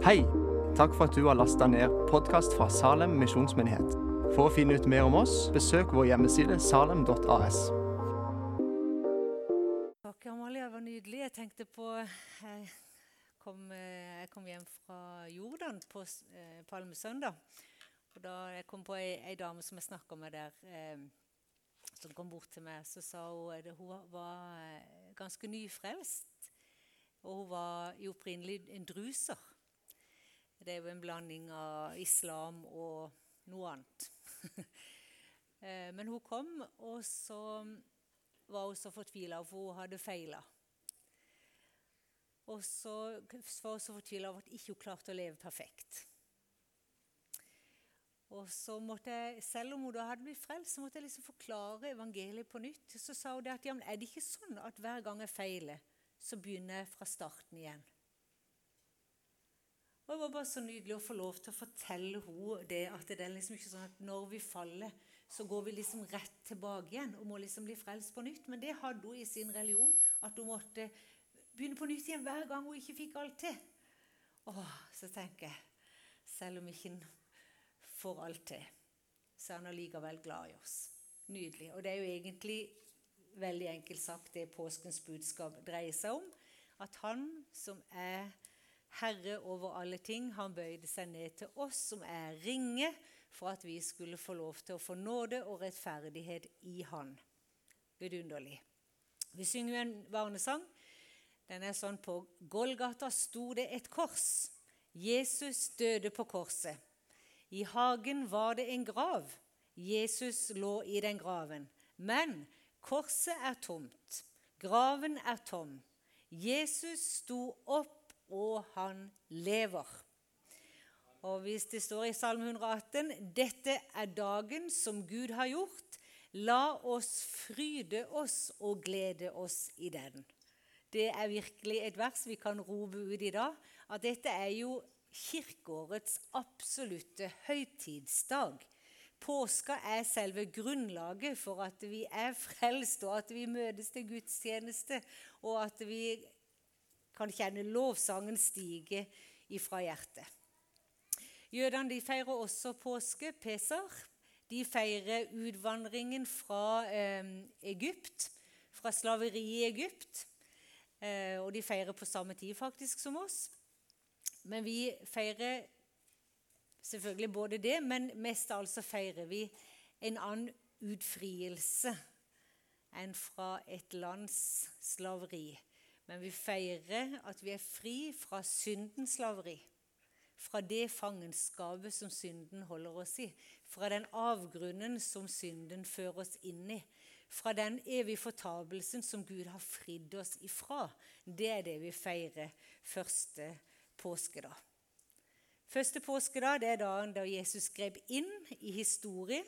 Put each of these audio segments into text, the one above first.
Hei! Takk for at du har lasta ned podkast fra Salem misjonsmyndighet. For å finne ut mer om oss, besøk vår hjemmeside salem.as. Takk, Amalie. Det var nydelig. Jeg tenkte på Jeg kom, eh, jeg kom hjem fra Jordan på eh, palmesøndag. Og da jeg kom på ei, ei dame som jeg snakka med der, eh, som kom bort til meg, så sa hun at hun var eh, ganske nyfrelst. Og hun var i opprinnelig en druser. Det er jo en blanding av islam og noe annet. Eh, men hun kom, og så var hun så fortvila, for hun hadde feila. Og så var hun så fortvila over at ikke hun klarte å leve perfekt. Og så måtte jeg, Selv om hun da hadde blitt frelst, så måtte jeg liksom forklare evangeliet på nytt. Så sa hun det at ja, men er det ikke sånn at hver gang jeg feiler, så begynner jeg fra starten igjen? Og Det var bare så nydelig å få lov til å fortelle henne det at det er liksom ikke sånn at når vi faller, så går vi liksom rett tilbake igjen og må liksom bli frelst på nytt. Men det hadde hun i sin religion, at hun måtte begynne på nytt igjen hver gang hun ikke fikk alt til. Åh, Så tenker jeg, selv om ikke en får alt til, så er han allikevel glad i oss. Nydelig. Og det er jo egentlig veldig enkelt sagt det påskens budskap dreier seg om. At han som er Herre over alle ting, han bøyde seg ned til oss som er ringe, for at vi skulle få lov til å få nåde og rettferdighet i Han. Vidunderlig. Vi synger jo en barnesang. Den er sånn på Golgata sto det et kors. Jesus døde på korset. I hagen var det en grav. Jesus lå i den graven. Men korset er tomt. Graven er tom. Jesus sto opp og han lever. Og hvis det står i Salme 118 dette er dagen som Gud har gjort, la oss fryde oss og glede oss i den. Det er virkelig et vers vi kan rope ut i dag. At dette er jo kirkeårets absolutte høytidsdag. Påska er selve grunnlaget for at vi er frelst, og at vi møtes til gudstjeneste, og at vi kan kjenne lovsangen stige ifra hjertet. Jødene feirer også påske, Pesar. De feirer utvandringen fra eh, Egypt, fra slaveri i Egypt. Eh, og de feirer på samme tid faktisk som oss. Men vi feirer selvfølgelig både det, men mest altså feirer vi en annen utfrielse enn fra et lands slaveri. Men vi feirer at vi er fri fra syndens slaveri. Fra det fangenskapet som synden holder oss i. Fra den avgrunnen som synden fører oss inn i. Fra den evige fortapelsen som Gud har fridd oss ifra. Det er det vi feirer første påskedag. Første påskedag det er dagen da Jesus grep inn i historien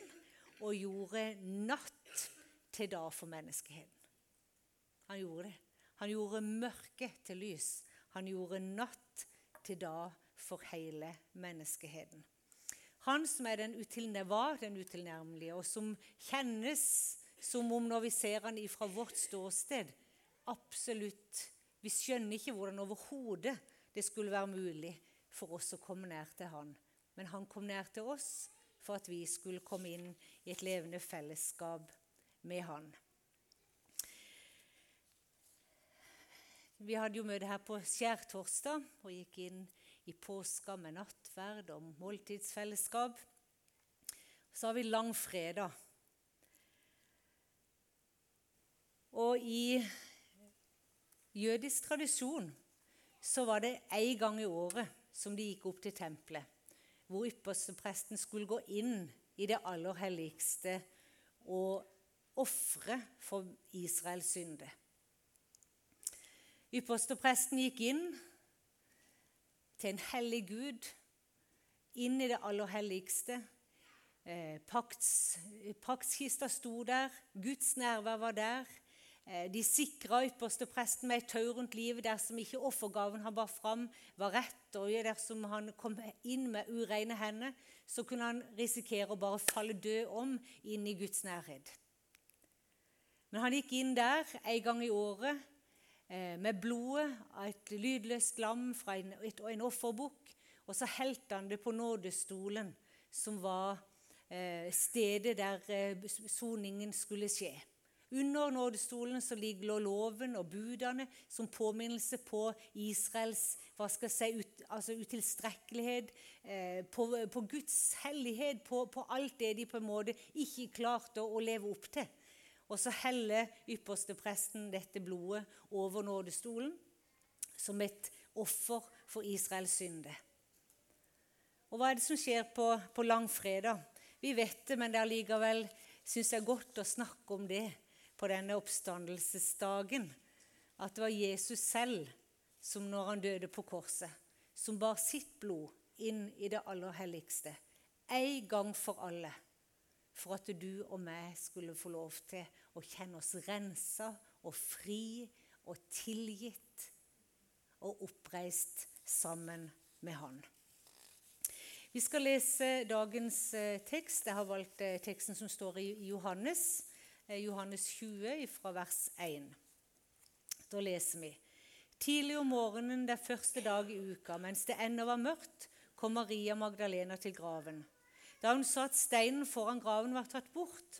og gjorde natt til dag for menneskeheten. Han gjorde det. Han gjorde mørke til lys. Han gjorde natt til dag for hele menneskeheten. Han som er den var den utilnærmelige, og som kjennes som om når vi ser han fra vårt ståsted absolutt, Vi skjønner ikke hvordan overhodet det skulle være mulig for oss å komme nær til han. Men han kom nær til oss for at vi skulle komme inn i et levende fellesskap med han. Vi hadde jo møte her på skjærtorsdag og gikk inn i påska med nattverd og måltidsfellesskap. Så har vi langfredag. Og i jødisk tradisjon så var det én gang i året som de gikk opp til tempelet, hvor ypperstepresten skulle gå inn i det aller helligste og ofre for Israels synder. Ypperstepresten gikk inn til en hellig Gud, inn i det aller helligste. Eh, Paktskista sto der, Guds nærvær var der. Eh, de sikra ypperstepresten med et tau rundt livet dersom ikke offergaven han bar fram, var rett. Og dersom han kom inn med ureine hender, så kunne han risikere å bare falle død om inn i Guds nærhet. Men han gikk inn der en gang i året med blodet av et lydløst lam fra en, et, en offerbukk, og så helte han det på nådestolen, som var eh, stedet der eh, soningen skulle skje. Under nådestolen så ligger loven og budene som påminnelse på Israels hva skal jeg si, ut, altså utilstrekkelighet, eh, på, på, Guds hellighet, på, på, alt det de på en måte ikke klarte å, å leve opp til. Og så heller ypperstepresten dette blodet over nådestolen som et offer for Israels synde. Og hva er det som skjer på, på langfredag? Vi vet det, men det er likevel syns jeg godt å snakke om det på denne oppstandelsesdagen at det var Jesus selv som når han døde på korset, som bar sitt blod inn i det aller helligste, en gang for alle, for at du og meg skulle få lov til å kjenne oss rensa og fri og tilgitt og oppreist sammen med Han. Vi skal lese dagens eh, tekst. Jeg har valgt eh, teksten som står i Johannes Eh, Johannes 20 fra vers 1. Da leser vi Tidlig om morgenen den første dag i uka, mens det ennå var mørkt, kom Maria Magdalena til graven. Da hun så at steinen foran graven var tatt bort,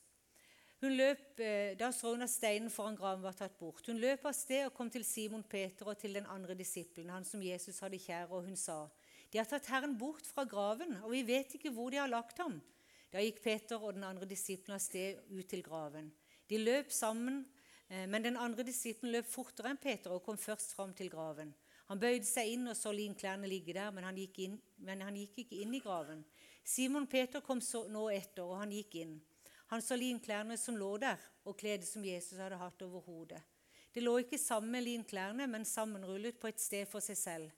hun løp, eh, da så hun at steinen foran graven var tatt bort. Hun løp av sted og kom til Simon Peter og til den andre disippelen, han som Jesus hadde kjær, og hun sa, De har tatt Herren bort fra graven, og vi vet ikke hvor de har lagt ham. Da gikk Peter og den andre disippelen av sted ut til graven. De løp sammen, eh, men den andre disippelen løp fortere enn Peter og kom først fram til graven. Han bøyde seg inn og så linklærne ligge der, men han, inn, men han gikk ikke inn i graven. Simon Peter kom så, nå etter, og han gikk inn. Han så linklærne som lå der, og kledet som Jesus hadde hatt over hodet. Det lå ikke sammen med linklærne, men sammenrullet på et sted for seg selv.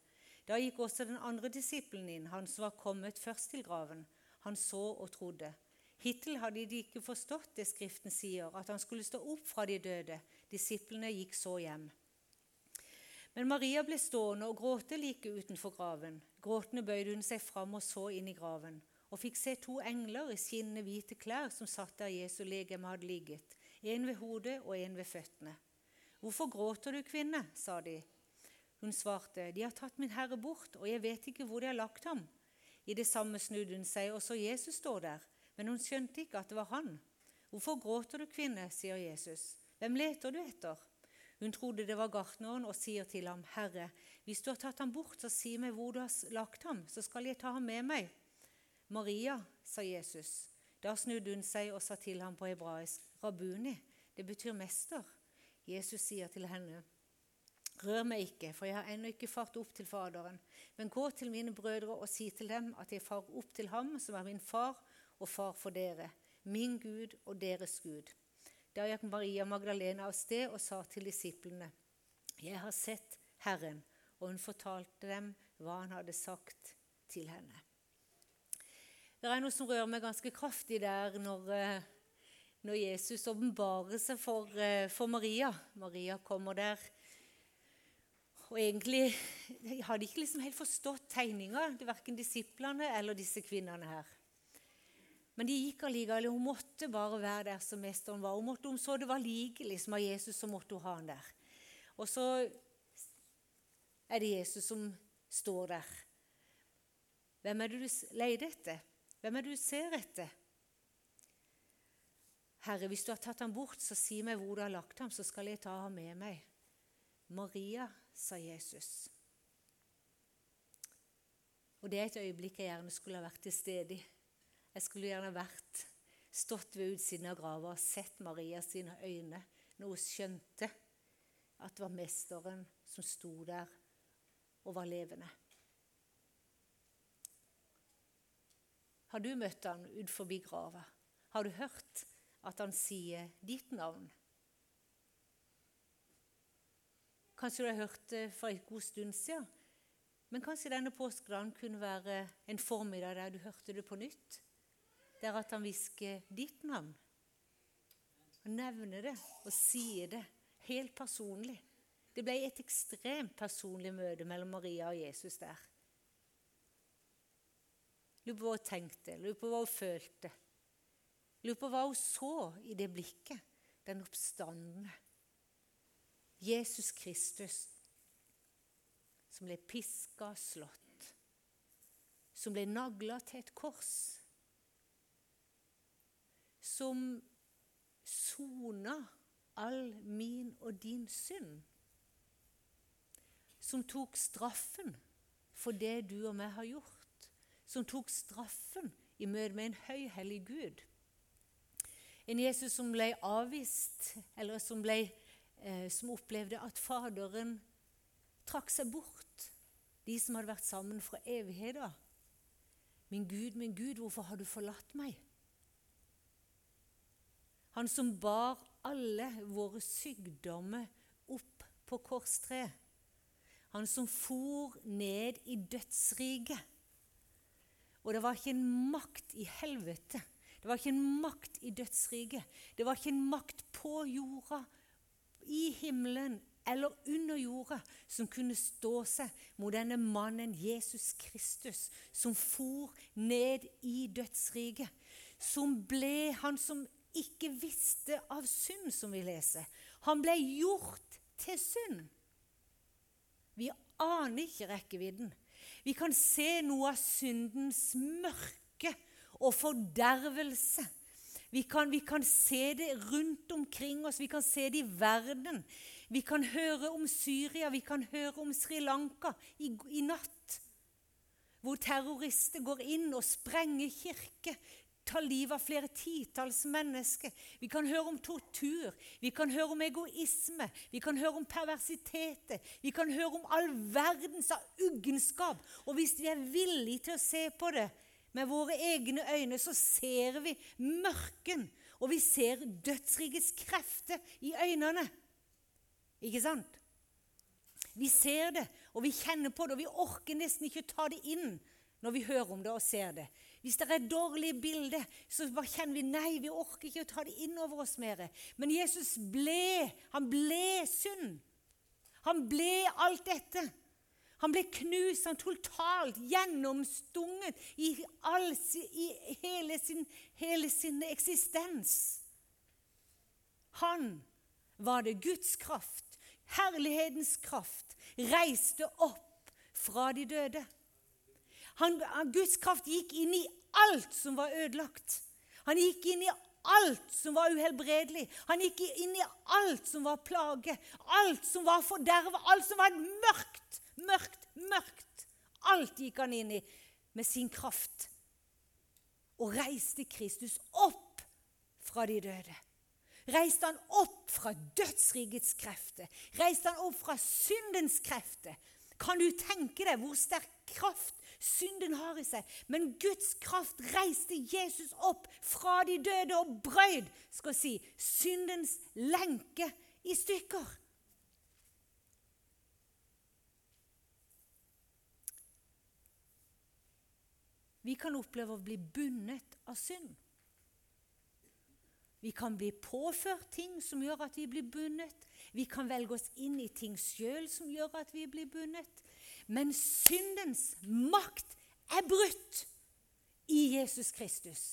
Da gikk også den andre disippelen inn, han som var kommet først til graven. Han så og trodde. Hittil hadde de ikke forstått det Skriften sier, at han skulle stå opp fra de døde. Disiplene gikk så hjem. Men Maria ble stående og gråte like utenfor graven. Gråtende bøyde hun seg fram og så inn i graven, og fikk se to engler i skinnende hvite klær som satt der Jesu legeme hadde ligget, en ved hodet og en ved føttene. Hvorfor gråter du, kvinne? sa de. Hun svarte, De har tatt min Herre bort, og jeg vet ikke hvor de har lagt ham. I det samme snudde hun seg, og så Jesus stå der, men hun skjønte ikke at det var han. Hvorfor gråter du, kvinne? sier Jesus. Hvem leter du etter? Hun trodde det var gartneren og sier til ham, Herre, hvis du har tatt ham bort, så si meg hvor du har lagt ham, så skal jeg ta ham med meg. Maria, sa Jesus. Da snudde hun seg og sa til ham på hebraisk, Rabuni, det betyr mester. Jesus sier til henne, Rør meg ikke, for jeg har ennå ikke fart opp til Faderen. Men gå til mine brødre og si til dem at jeg farer opp til ham som er min far og far for dere, min Gud og deres Gud. Da gikk Maria Magdalena av sted og sa til disiplene, Jeg har sett Herren, og hun fortalte dem hva han hadde sagt til henne. Det er noe som rører meg ganske kraftig der når, eh, når Jesus åpenbarer seg for, eh, for, Maria. Maria kommer der. Og egentlig hadde ikke liksom helt forstått tegninga, verken disiplene eller disse kvinnene her. Men de gikk allikevel. Hun måtte bare være der som mesteren var. Hun måtte, om så det var like liksom, av Jesus, så måtte hun ha han der. Og så er det Jesus som står der. Hvem er det du leter etter? Hvem er det du ser etter? Herre, hvis du har tatt ham bort, så si meg hvor du har lagt ham, så skal jeg ta ham med meg. Maria, sa Jesus. Og det er et øyeblikk jeg gjerne skulle ha vært til stede i. Jeg skulle gjerne vært stått ved utsiden av grava og sett Maria sine øyne når hun skjønte at det var mesteren som sto der og var levende. Har du møtt han ut forbi grava? Har du hørt at han sier ditt navn? Kanskje du har hørt det for en god stund siden, men kanskje denne påskedagen kunne være en formiddag der du hørte det på nytt? det er at han hvisker ditt navn. Han nevner det og sier det helt personlig. Det ble et ekstremt personlig møte mellom Maria og Jesus der. Lurer på hva hun tenkte, lurer på hva hun følte. Lurer på hva hun så i det blikket, den oppstandende. Jesus Kristus som ble piska og slått som ble nagla til et kors. Som sona all min og din synd. Som tok straffen for det du og meg har gjort. Som tok straffen i møte med en høy, hellig Gud. En Jesus som ble avvist, eller som, ble, eh, som opplevde at Faderen trakk seg bort. De som hadde vært sammen fra evigheter. Min Gud, min Gud, hvorfor har du forlatt meg? Han som bar alle våre sykdommer opp på korstreet. Han som for ned i dødsriket. Og det var ikke en makt i helvete. Det var ikke en makt i dødsriket. Det var ikke en makt på jorda, i himmelen eller under jorda som kunne stå seg mot denne mannen Jesus Kristus, som for ned i dødsriket. Som ble han som ikke visste av synd, som vi leser. Han ble gjort til synd. Vi aner ikke rekkevidden. Vi kan se noe av syndens mørke og fordervelse. Vi kan, vi kan se det rundt omkring oss, vi kan se det i verden. Vi kan høre om Syria, vi kan høre om Sri Lanka i, i natt. Hvor terrorister går inn og sprenger kirker, tar livet av flere titalls mennesker. Vi kan høre om tortur, vi kan høre om egoisme, vi kan høre om perversiteter. Vi kan høre om all verdens uggenskap. Og hvis vi er villige til å se på det med våre egne øyne, så ser vi mørken. Og vi ser dødsrikets krefter i øynene. Ikke sant? Vi ser det, og vi kjenner på det, og vi orker nesten ikke ta det inn når vi hører om det og ser det. Hvis det er dårlige bilder, så bare kjenner vi nei, vi orker ikke å ta det inn over oss mer. Men Jesus ble, han ble synd. Han ble alt dette. Han ble knust, han totalt gjennomstunget i, all, i hele, sin, hele sin eksistens. Han var det Guds kraft herlighetens kraft, reiste opp fra de døde. Han, Guds kraft gikk inn i alt som var ødelagt. Han gikk inn i alt som var uhelbredelig. Han gikk inn i alt som var plage, alt som var forderva, alt som var mørkt, mørkt, mørkt. Alt gikk han inn i med sin kraft. Og reiste Kristus opp fra de døde reiste han opp fra dødsrikets krefter. Reiste han opp fra syndens krefter. Kan du tenke deg hvor sterk kraft synden har i seg? Men Guds kraft reiste Jesus opp fra de døde og brøyd skal si, syndens lenke i stykker. Vi kan oppleve å bli bundet av synd. Vi kan bli påført ting som gjør at vi blir bundet. Vi kan velge oss inn i ting sjøl som gjør at vi blir bundet. Men syndens makt er brutt i Jesus Kristus.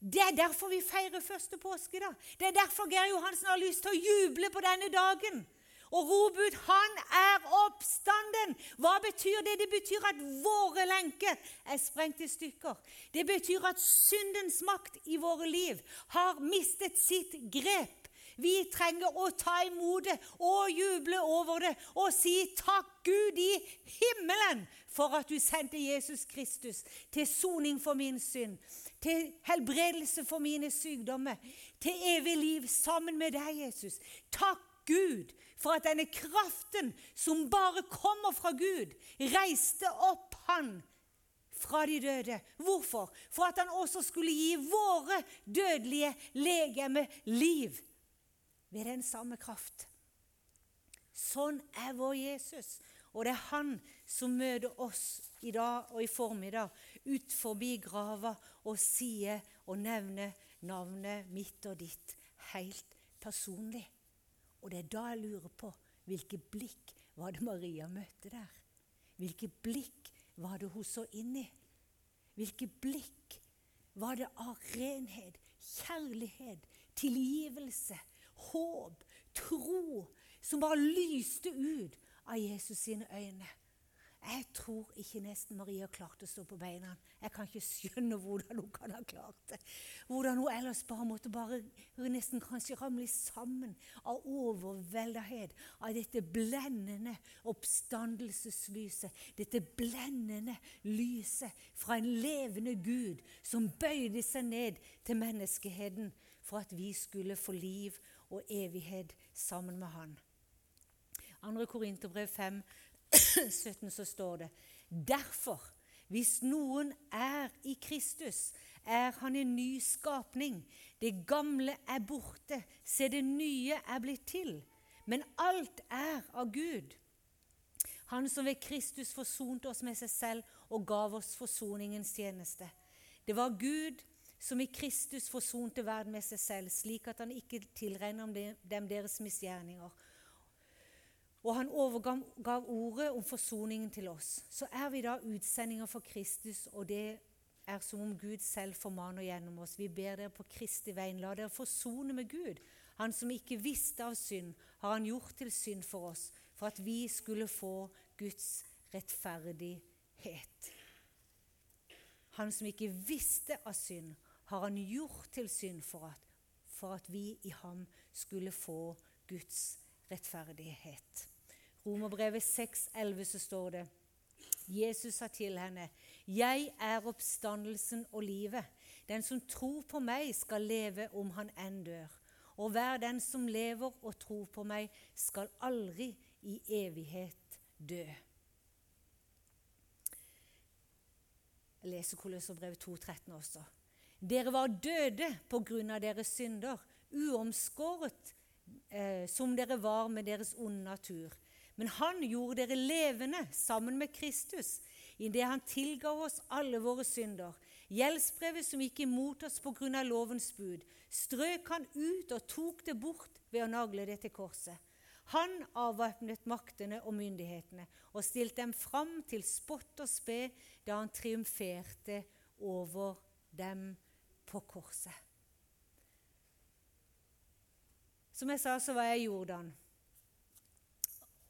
Det er derfor vi feirer første påske. da. Det er derfor Geir Johansen har lyst til å juble på denne dagen og rope ut 'Han er oppstanden'. Hva betyr det? Det betyr at våre lenker er sprengt i stykker. Det betyr at syndens makt i våre liv har mistet sitt grep. Vi trenger å ta imot det og juble over det og si takk Gud i himmelen for at du sendte Jesus Kristus til soning for min synd, til helbredelse for mine sykdommer, til evig liv sammen med deg, Jesus. Takk Gud for at denne kraften som bare kommer fra Gud, reiste opp han fra de døde. Hvorfor? For at han også skulle gi våre dødelige legeme liv ved den samme kraft. Sånn er vår Jesus. Og det er han som møter oss i dag og i formiddag ut forbi grava og sier og nevner navnet mitt og ditt helt personlig. Og det er da jeg lurer på hvilke blikk var det Maria møtte der? Hvilke blikk var det hun så inn i? Hvilke blikk var det av renhet, kjærlighet, tilgivelse, håp, tro, som bare lyste ut av Jesus sine øyne? Jeg tror ikke nesten Maria klarte å stå på beina. Jeg kan ikke skjønne hvordan hun kan ha klart det. Hvordan hun ellers bare måtte bare nesten kanskje ramle sammen av overveldighet av dette blendende oppstandelseslyset. Dette blendende lyset fra en levende Gud som bøyde seg ned til menneskeheten for at vi skulle få liv og evighet sammen med Han. 2. Korinterbrev 5 17 så står det Derfor, hvis noen er i Kristus, er han en ny skapning. Det gamle er borte, se det nye er blitt til. Men alt er av Gud. Han som ved Kristus forsonte oss med seg selv og gav oss forsoningens tjeneste. Det var Gud som i Kristus forsonte verden med seg selv, slik at han ikke tilregner dem deres misgjerninger og han overgav ordet om forsoningen til oss, så er vi da utsendinger for Kristus, og det er som om Gud selv formaner gjennom oss. Vi ber dere på Kristi veien, la dere forsone med Gud. Han som ikke visste av synd, har han gjort til synd for oss, for at vi skulle få Guds rettferdighet. Han som ikke visste av synd, har han gjort til synd for at, for at vi i ham skulle få Guds rettferdighet. Romerbrevet 6,11 så står det Jesus sa til henne, 'Jeg er oppstandelsen og livet.' 'Den som tror på meg, skal leve om han enn dør.' 'Og hver den som lever og tror på meg, skal aldri i evighet dø.' Jeg leser Kolosserbrevet 2,13 også. Dere var døde på grunn av deres synder, uomskåret eh, som dere var med deres onde natur. Men han gjorde dere levende sammen med Kristus idet han tilga oss alle våre synder. Gjeldsbrevet som gikk imot oss på grunn av lovens bud, strøk han ut og tok det bort ved å nagle det til korset. Han avvæpnet maktene og myndighetene og stilte dem fram til spott og spe da han triumferte over dem på korset. Som jeg sa, så var jeg i Jordan.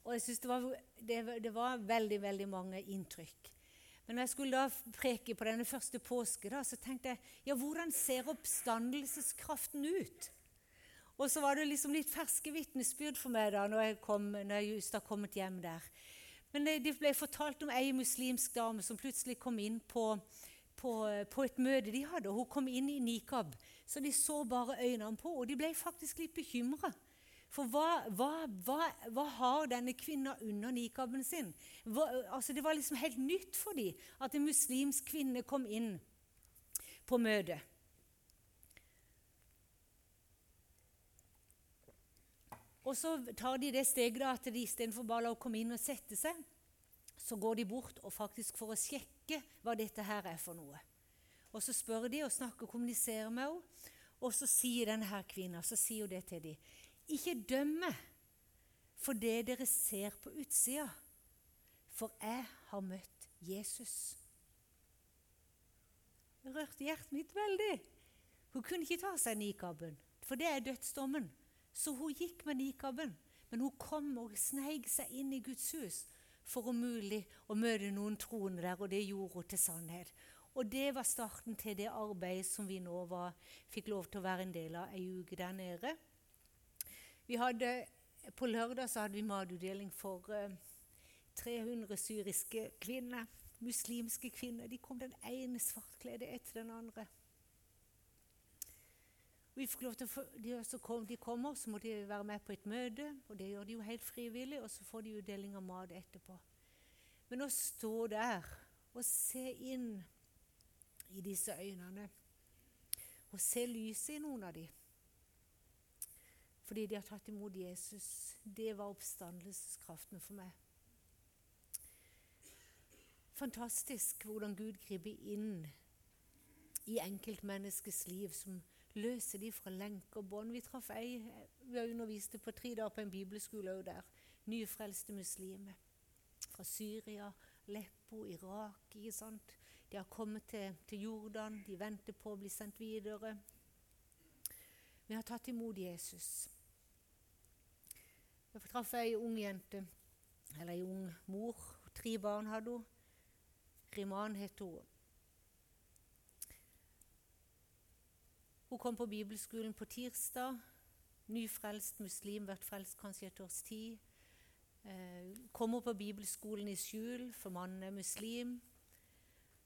Og jeg synes det var, det, det var, veldig veldig mange inntrykk. Men når jeg skulle da preke på denne første påske, da, så tenkte jeg ja, hvordan ser oppstandelseskraften ut? Og så var det liksom litt ferske vitnesbyrd for meg da når jeg, kom, når jeg just har kommet hjem der. Men det, ble fortalt om ei muslimsk dame som plutselig kom inn på, på, på, et møte de hadde. Hun kom inn i nikab, så de så bare øynene på. Og de ble faktisk litt bekymra. For hva, hva, hva, hva, har denne kvinna under nikaben sin? Altså, det var liksom helt nytt for dem at en muslimsk kvinne kom inn på møtet. Og så tar de det steget at de istedenfor bare å komme inn og sette seg, så går de bort og faktisk for å sjekke hva dette her er for noe. Og så spør de og snakker og kommuniserer med henne. Og så sier denne her kvinna så sier hun det til dem. Ikke dømme for det dere ser på utsida, for jeg har møtt Jesus. Det rørte hjertet mitt veldig. Hun kunne ikke ta seg nikaben, for det er dødsdommen. Så hun gikk med nikaben, men hun kom og sneik seg inn i Guds hus for om mulig å møte noen troende der, og det gjorde hun til sannhet. Og det var starten til det arbeidet som vi nå var, fikk lov til å være en del av ei uke der nede. Vi hadde, på lørdag så hadde vi matutdeling for eh, 300 syriske kvinner. Muslimske kvinner. De kom den ene svartkledde etter den andre. Vi fikk lov til å, de, kom, de kommer, så må de være med på et møte, og det gjør de jo helt frivillig, og så får de utdeling av mat etterpå. Men å stå der og se inn i disse øynene og se lyset i noen av dem fordi de har tatt imot Jesus. Det var oppstandelseskraften for meg. Fantastisk hvordan Gud griper inn i enkeltmenneskets liv, som løser de fra lenker og bånd. Vi traff ei vi underviste på tre dager på en bibelskole òg der. Nyfrelste muslimer fra Syria, Leppo, Irak. ikke sant? De har kommet til, til Jordan, de venter på å bli sendt videre. Vi har tatt imot Jesus. Jeg traff ei ung jente, eller ei ung mor, Tre barn hadde hun. Riman het hun. Hun kom på bibelskolen på tirsdag. Nyfrelst muslim, vært frelst kanskje et års tid. Eh, kommer på bibelskolen i skjul, for mannen er muslim.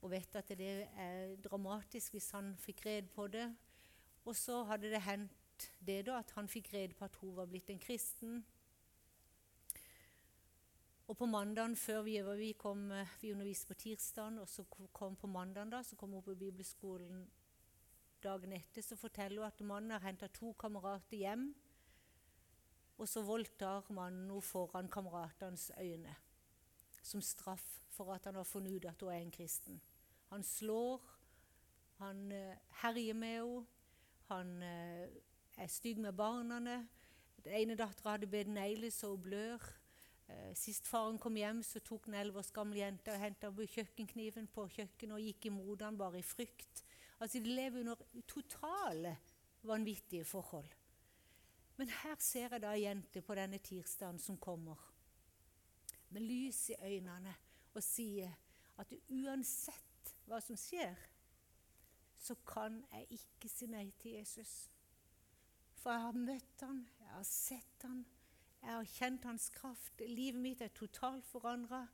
Og vet at det er dramatisk hvis han fikk red på det. Og så hadde det hendt det da, at han fikk red på at hun var blitt en kristen. Og på mandagen før vi, vi kom, eh, vi underviste på tirsdagen, og så kom på mandagen da, så kom hun på bibelskolen dagen etter, så forteller hun at mannen har henta to kamerater hjem. Og så voldtar mannen henne foran kameratenes øyne som straff for at han har funnet ut at hun er en kristen. Han slår, han uh, herjer med henne, han uh, er stygg med barna. Den ene dattera hadde bedt negler så hun blør. Eh, sist faren kom hjem, så tok den elleve års gamle jenta og henta kjøkkenkniven på kjøkkenet og gikk imot han bare i frykt. Altså, De lever under totale vanvittige forhold. Men her ser jeg da ei jente på denne tirsdagen som kommer med lys i øynene og sier at uansett hva som skjer, så kan jeg ikke si nei til Jesus. For jeg har møtt han, jeg har sett han, jeg har kjent hans kraft. Livet mitt er totalt forandra.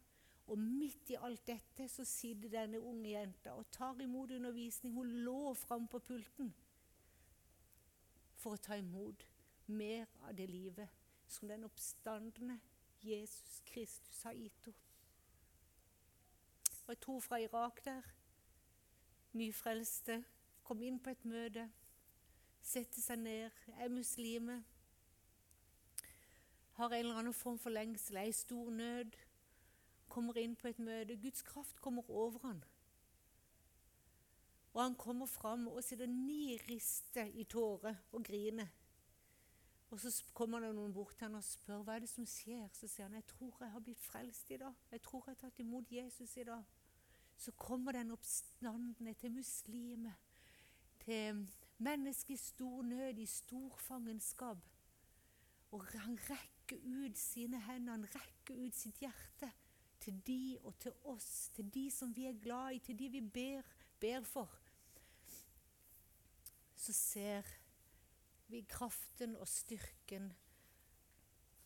Og midt i alt dette så sitter denne unge jenta og tar imot undervisning. Hun lå framme på pulten for å ta imot mer av det livet som den oppstandende Jesus Kristus har gitt henne. Og tror fra Irak der, nyfrelste, kom inn på et møte, sette seg ned, er muslimer har en eller annen form for lengsel, er i stor nød, kommer inn på et møte. Guds kraft kommer over han. Og han kommer fram og sitter niriste i tårer og griner. Og så kommer det noen bort til han og spør hva er det som skjer. Så sier han jeg tror jeg har blitt frelst i dag. Jeg tror jeg har tatt imot Jesus i dag. Så kommer den oppstandende til muslimer, til mennesker i stor nød, i stor fangenskap. Og han rekker rekker ut sine hender, han rekker ut sitt hjerte til de og til oss, til de som vi er glad i, til de vi ber, ber for, så ser vi kraften og styrken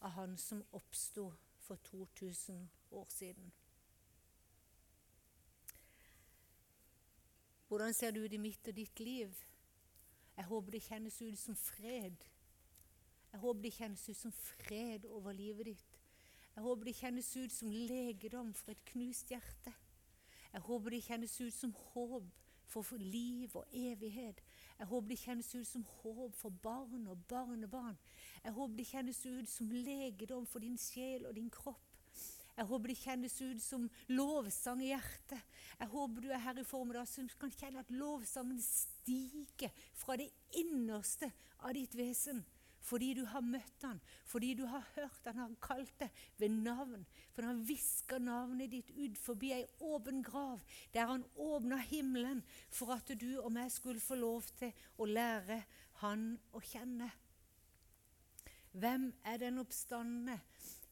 av Han som oppsto for 2000 år siden. Hvordan ser det ut i mitt og ditt liv? Jeg håper det kjennes ut som fred jeg håper det kjennes ut som fred over livet ditt. Jeg håper det kjennes ut som legedom for et knust hjerte. Jeg håper det kjennes ut som håp for liv og evighet. Jeg håper det kjennes ut som håp for barn og barnebarn. Jeg håper det kjennes ut som legedom for din sjel og din kropp. Jeg håper det kjennes ut som lovsang i hjertet. Jeg håper du er her i formiddag som kan kjenne at lovsangen stiger fra det innerste av ditt vesen fordi du har møtt han, fordi du har hørt han har kalt deg ved navn. For han visker navnet ditt ut forbi ei åpen grav, der han åpna himmelen for at du og meg skulle få lov til å lære han å kjenne. Hvem er den oppstandende?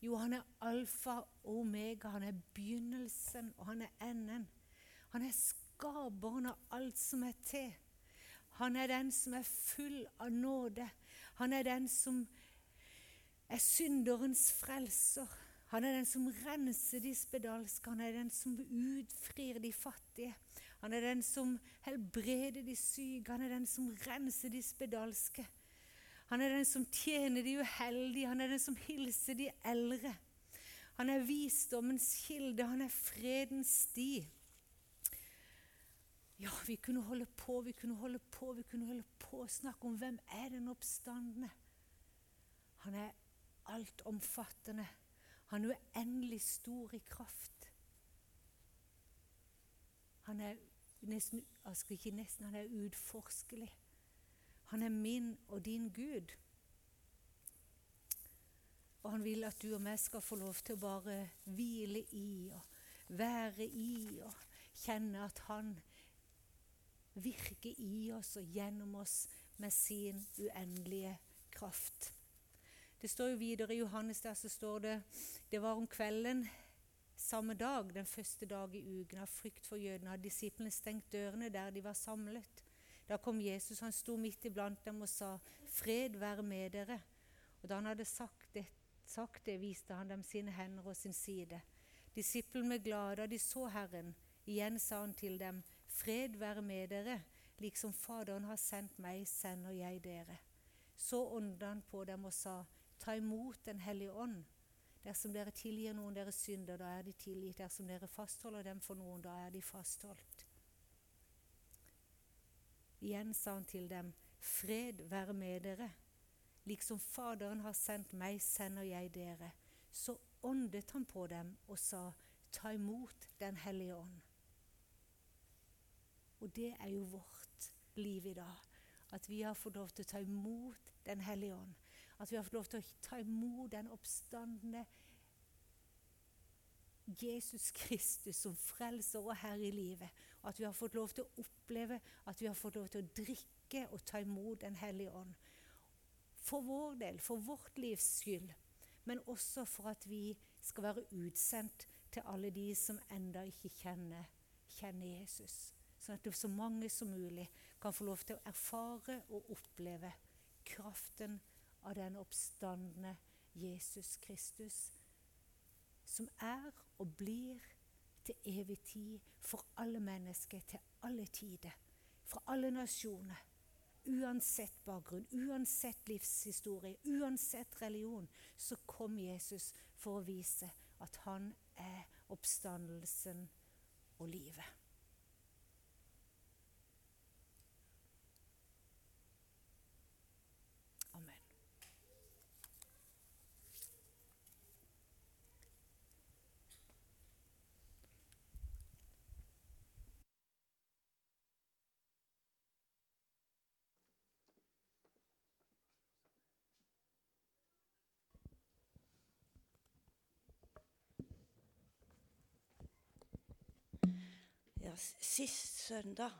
Jo, han er alfa og omega. Han er begynnelsen, og han er enden. Han er skaperen av alt som er til. Han er den som er full av nåde. Han er den som er synderens frelser. Han er den som renser de spedalske. Han er den som utfrir de fattige. Han er den som helbreder de syke. Han er den som renser de spedalske. Han er den som tjener de uheldige. Han er den som hilser de eldre. Han er visdommens kilde. Han er fredens sti. Ja, vi kunne holde på, vi kunne holde på, vi kunne holde på å snakke om hvem er den oppstandende. Han er altomfattende. Han er uendelig stor i kraft. Han er nesten, altså ikke nesten, han er utforskelig. Han er min og din Gud. Og han vil at du og meg skal få lov til å bare hvile i og være i og kjenne at han virke i oss og gjennom oss med sin uendelige kraft. Det står jo videre i Johannes der så står det det var om kvelden Samme dag, den første dag i uken, av frykt for jødene, hadde disiplene stengt dørene der de var samlet. Da kom Jesus, han sto midt iblant dem og sa, 'Fred være med dere.' Og da han hadde sagt det, sagt det viste han dem sine hender og sin side. Disiplene ble glade da de så Herren. Igjen sa han til dem, 'Fred være med dere.' Liksom Faderen har sendt meg, sender jeg dere. Så åndet han på dem og sa, Ta imot Den hellige ånd. Dersom dere tilgir noen deres synder, da er de tilgitt. Dersom dere fastholder dem for noen, da er de fastholdt. Igjen sa han til dem, Fred være med dere. Liksom Faderen har sendt meg, sender jeg dere. Så åndet han på dem og sa, Ta imot Den hellige ånd. Og det er jo vårt liv i dag. At vi har fått lov til å ta imot Den hellige ånd. At vi har fått lov til å ta imot den oppstandende Jesus Kristus som frelser og herre i livet. Og at vi har fått lov til å oppleve at vi har fått lov til å drikke og ta imot Den hellige ånd. For vår del, for vårt livs skyld, men også for at vi skal være utsendt til alle de som enda ikke kjenner, kjenner Jesus. Sånn at så mange som mulig kan få lov til å erfare og oppleve kraften av den oppstandende Jesus Kristus, som er og blir til evig tid for alle mennesker til alle tider, fra alle nasjoner. Uansett bakgrunn, uansett livshistorie, uansett religion, så kom Jesus for å vise at han er oppstandelsen og livet. Ja, sist søndag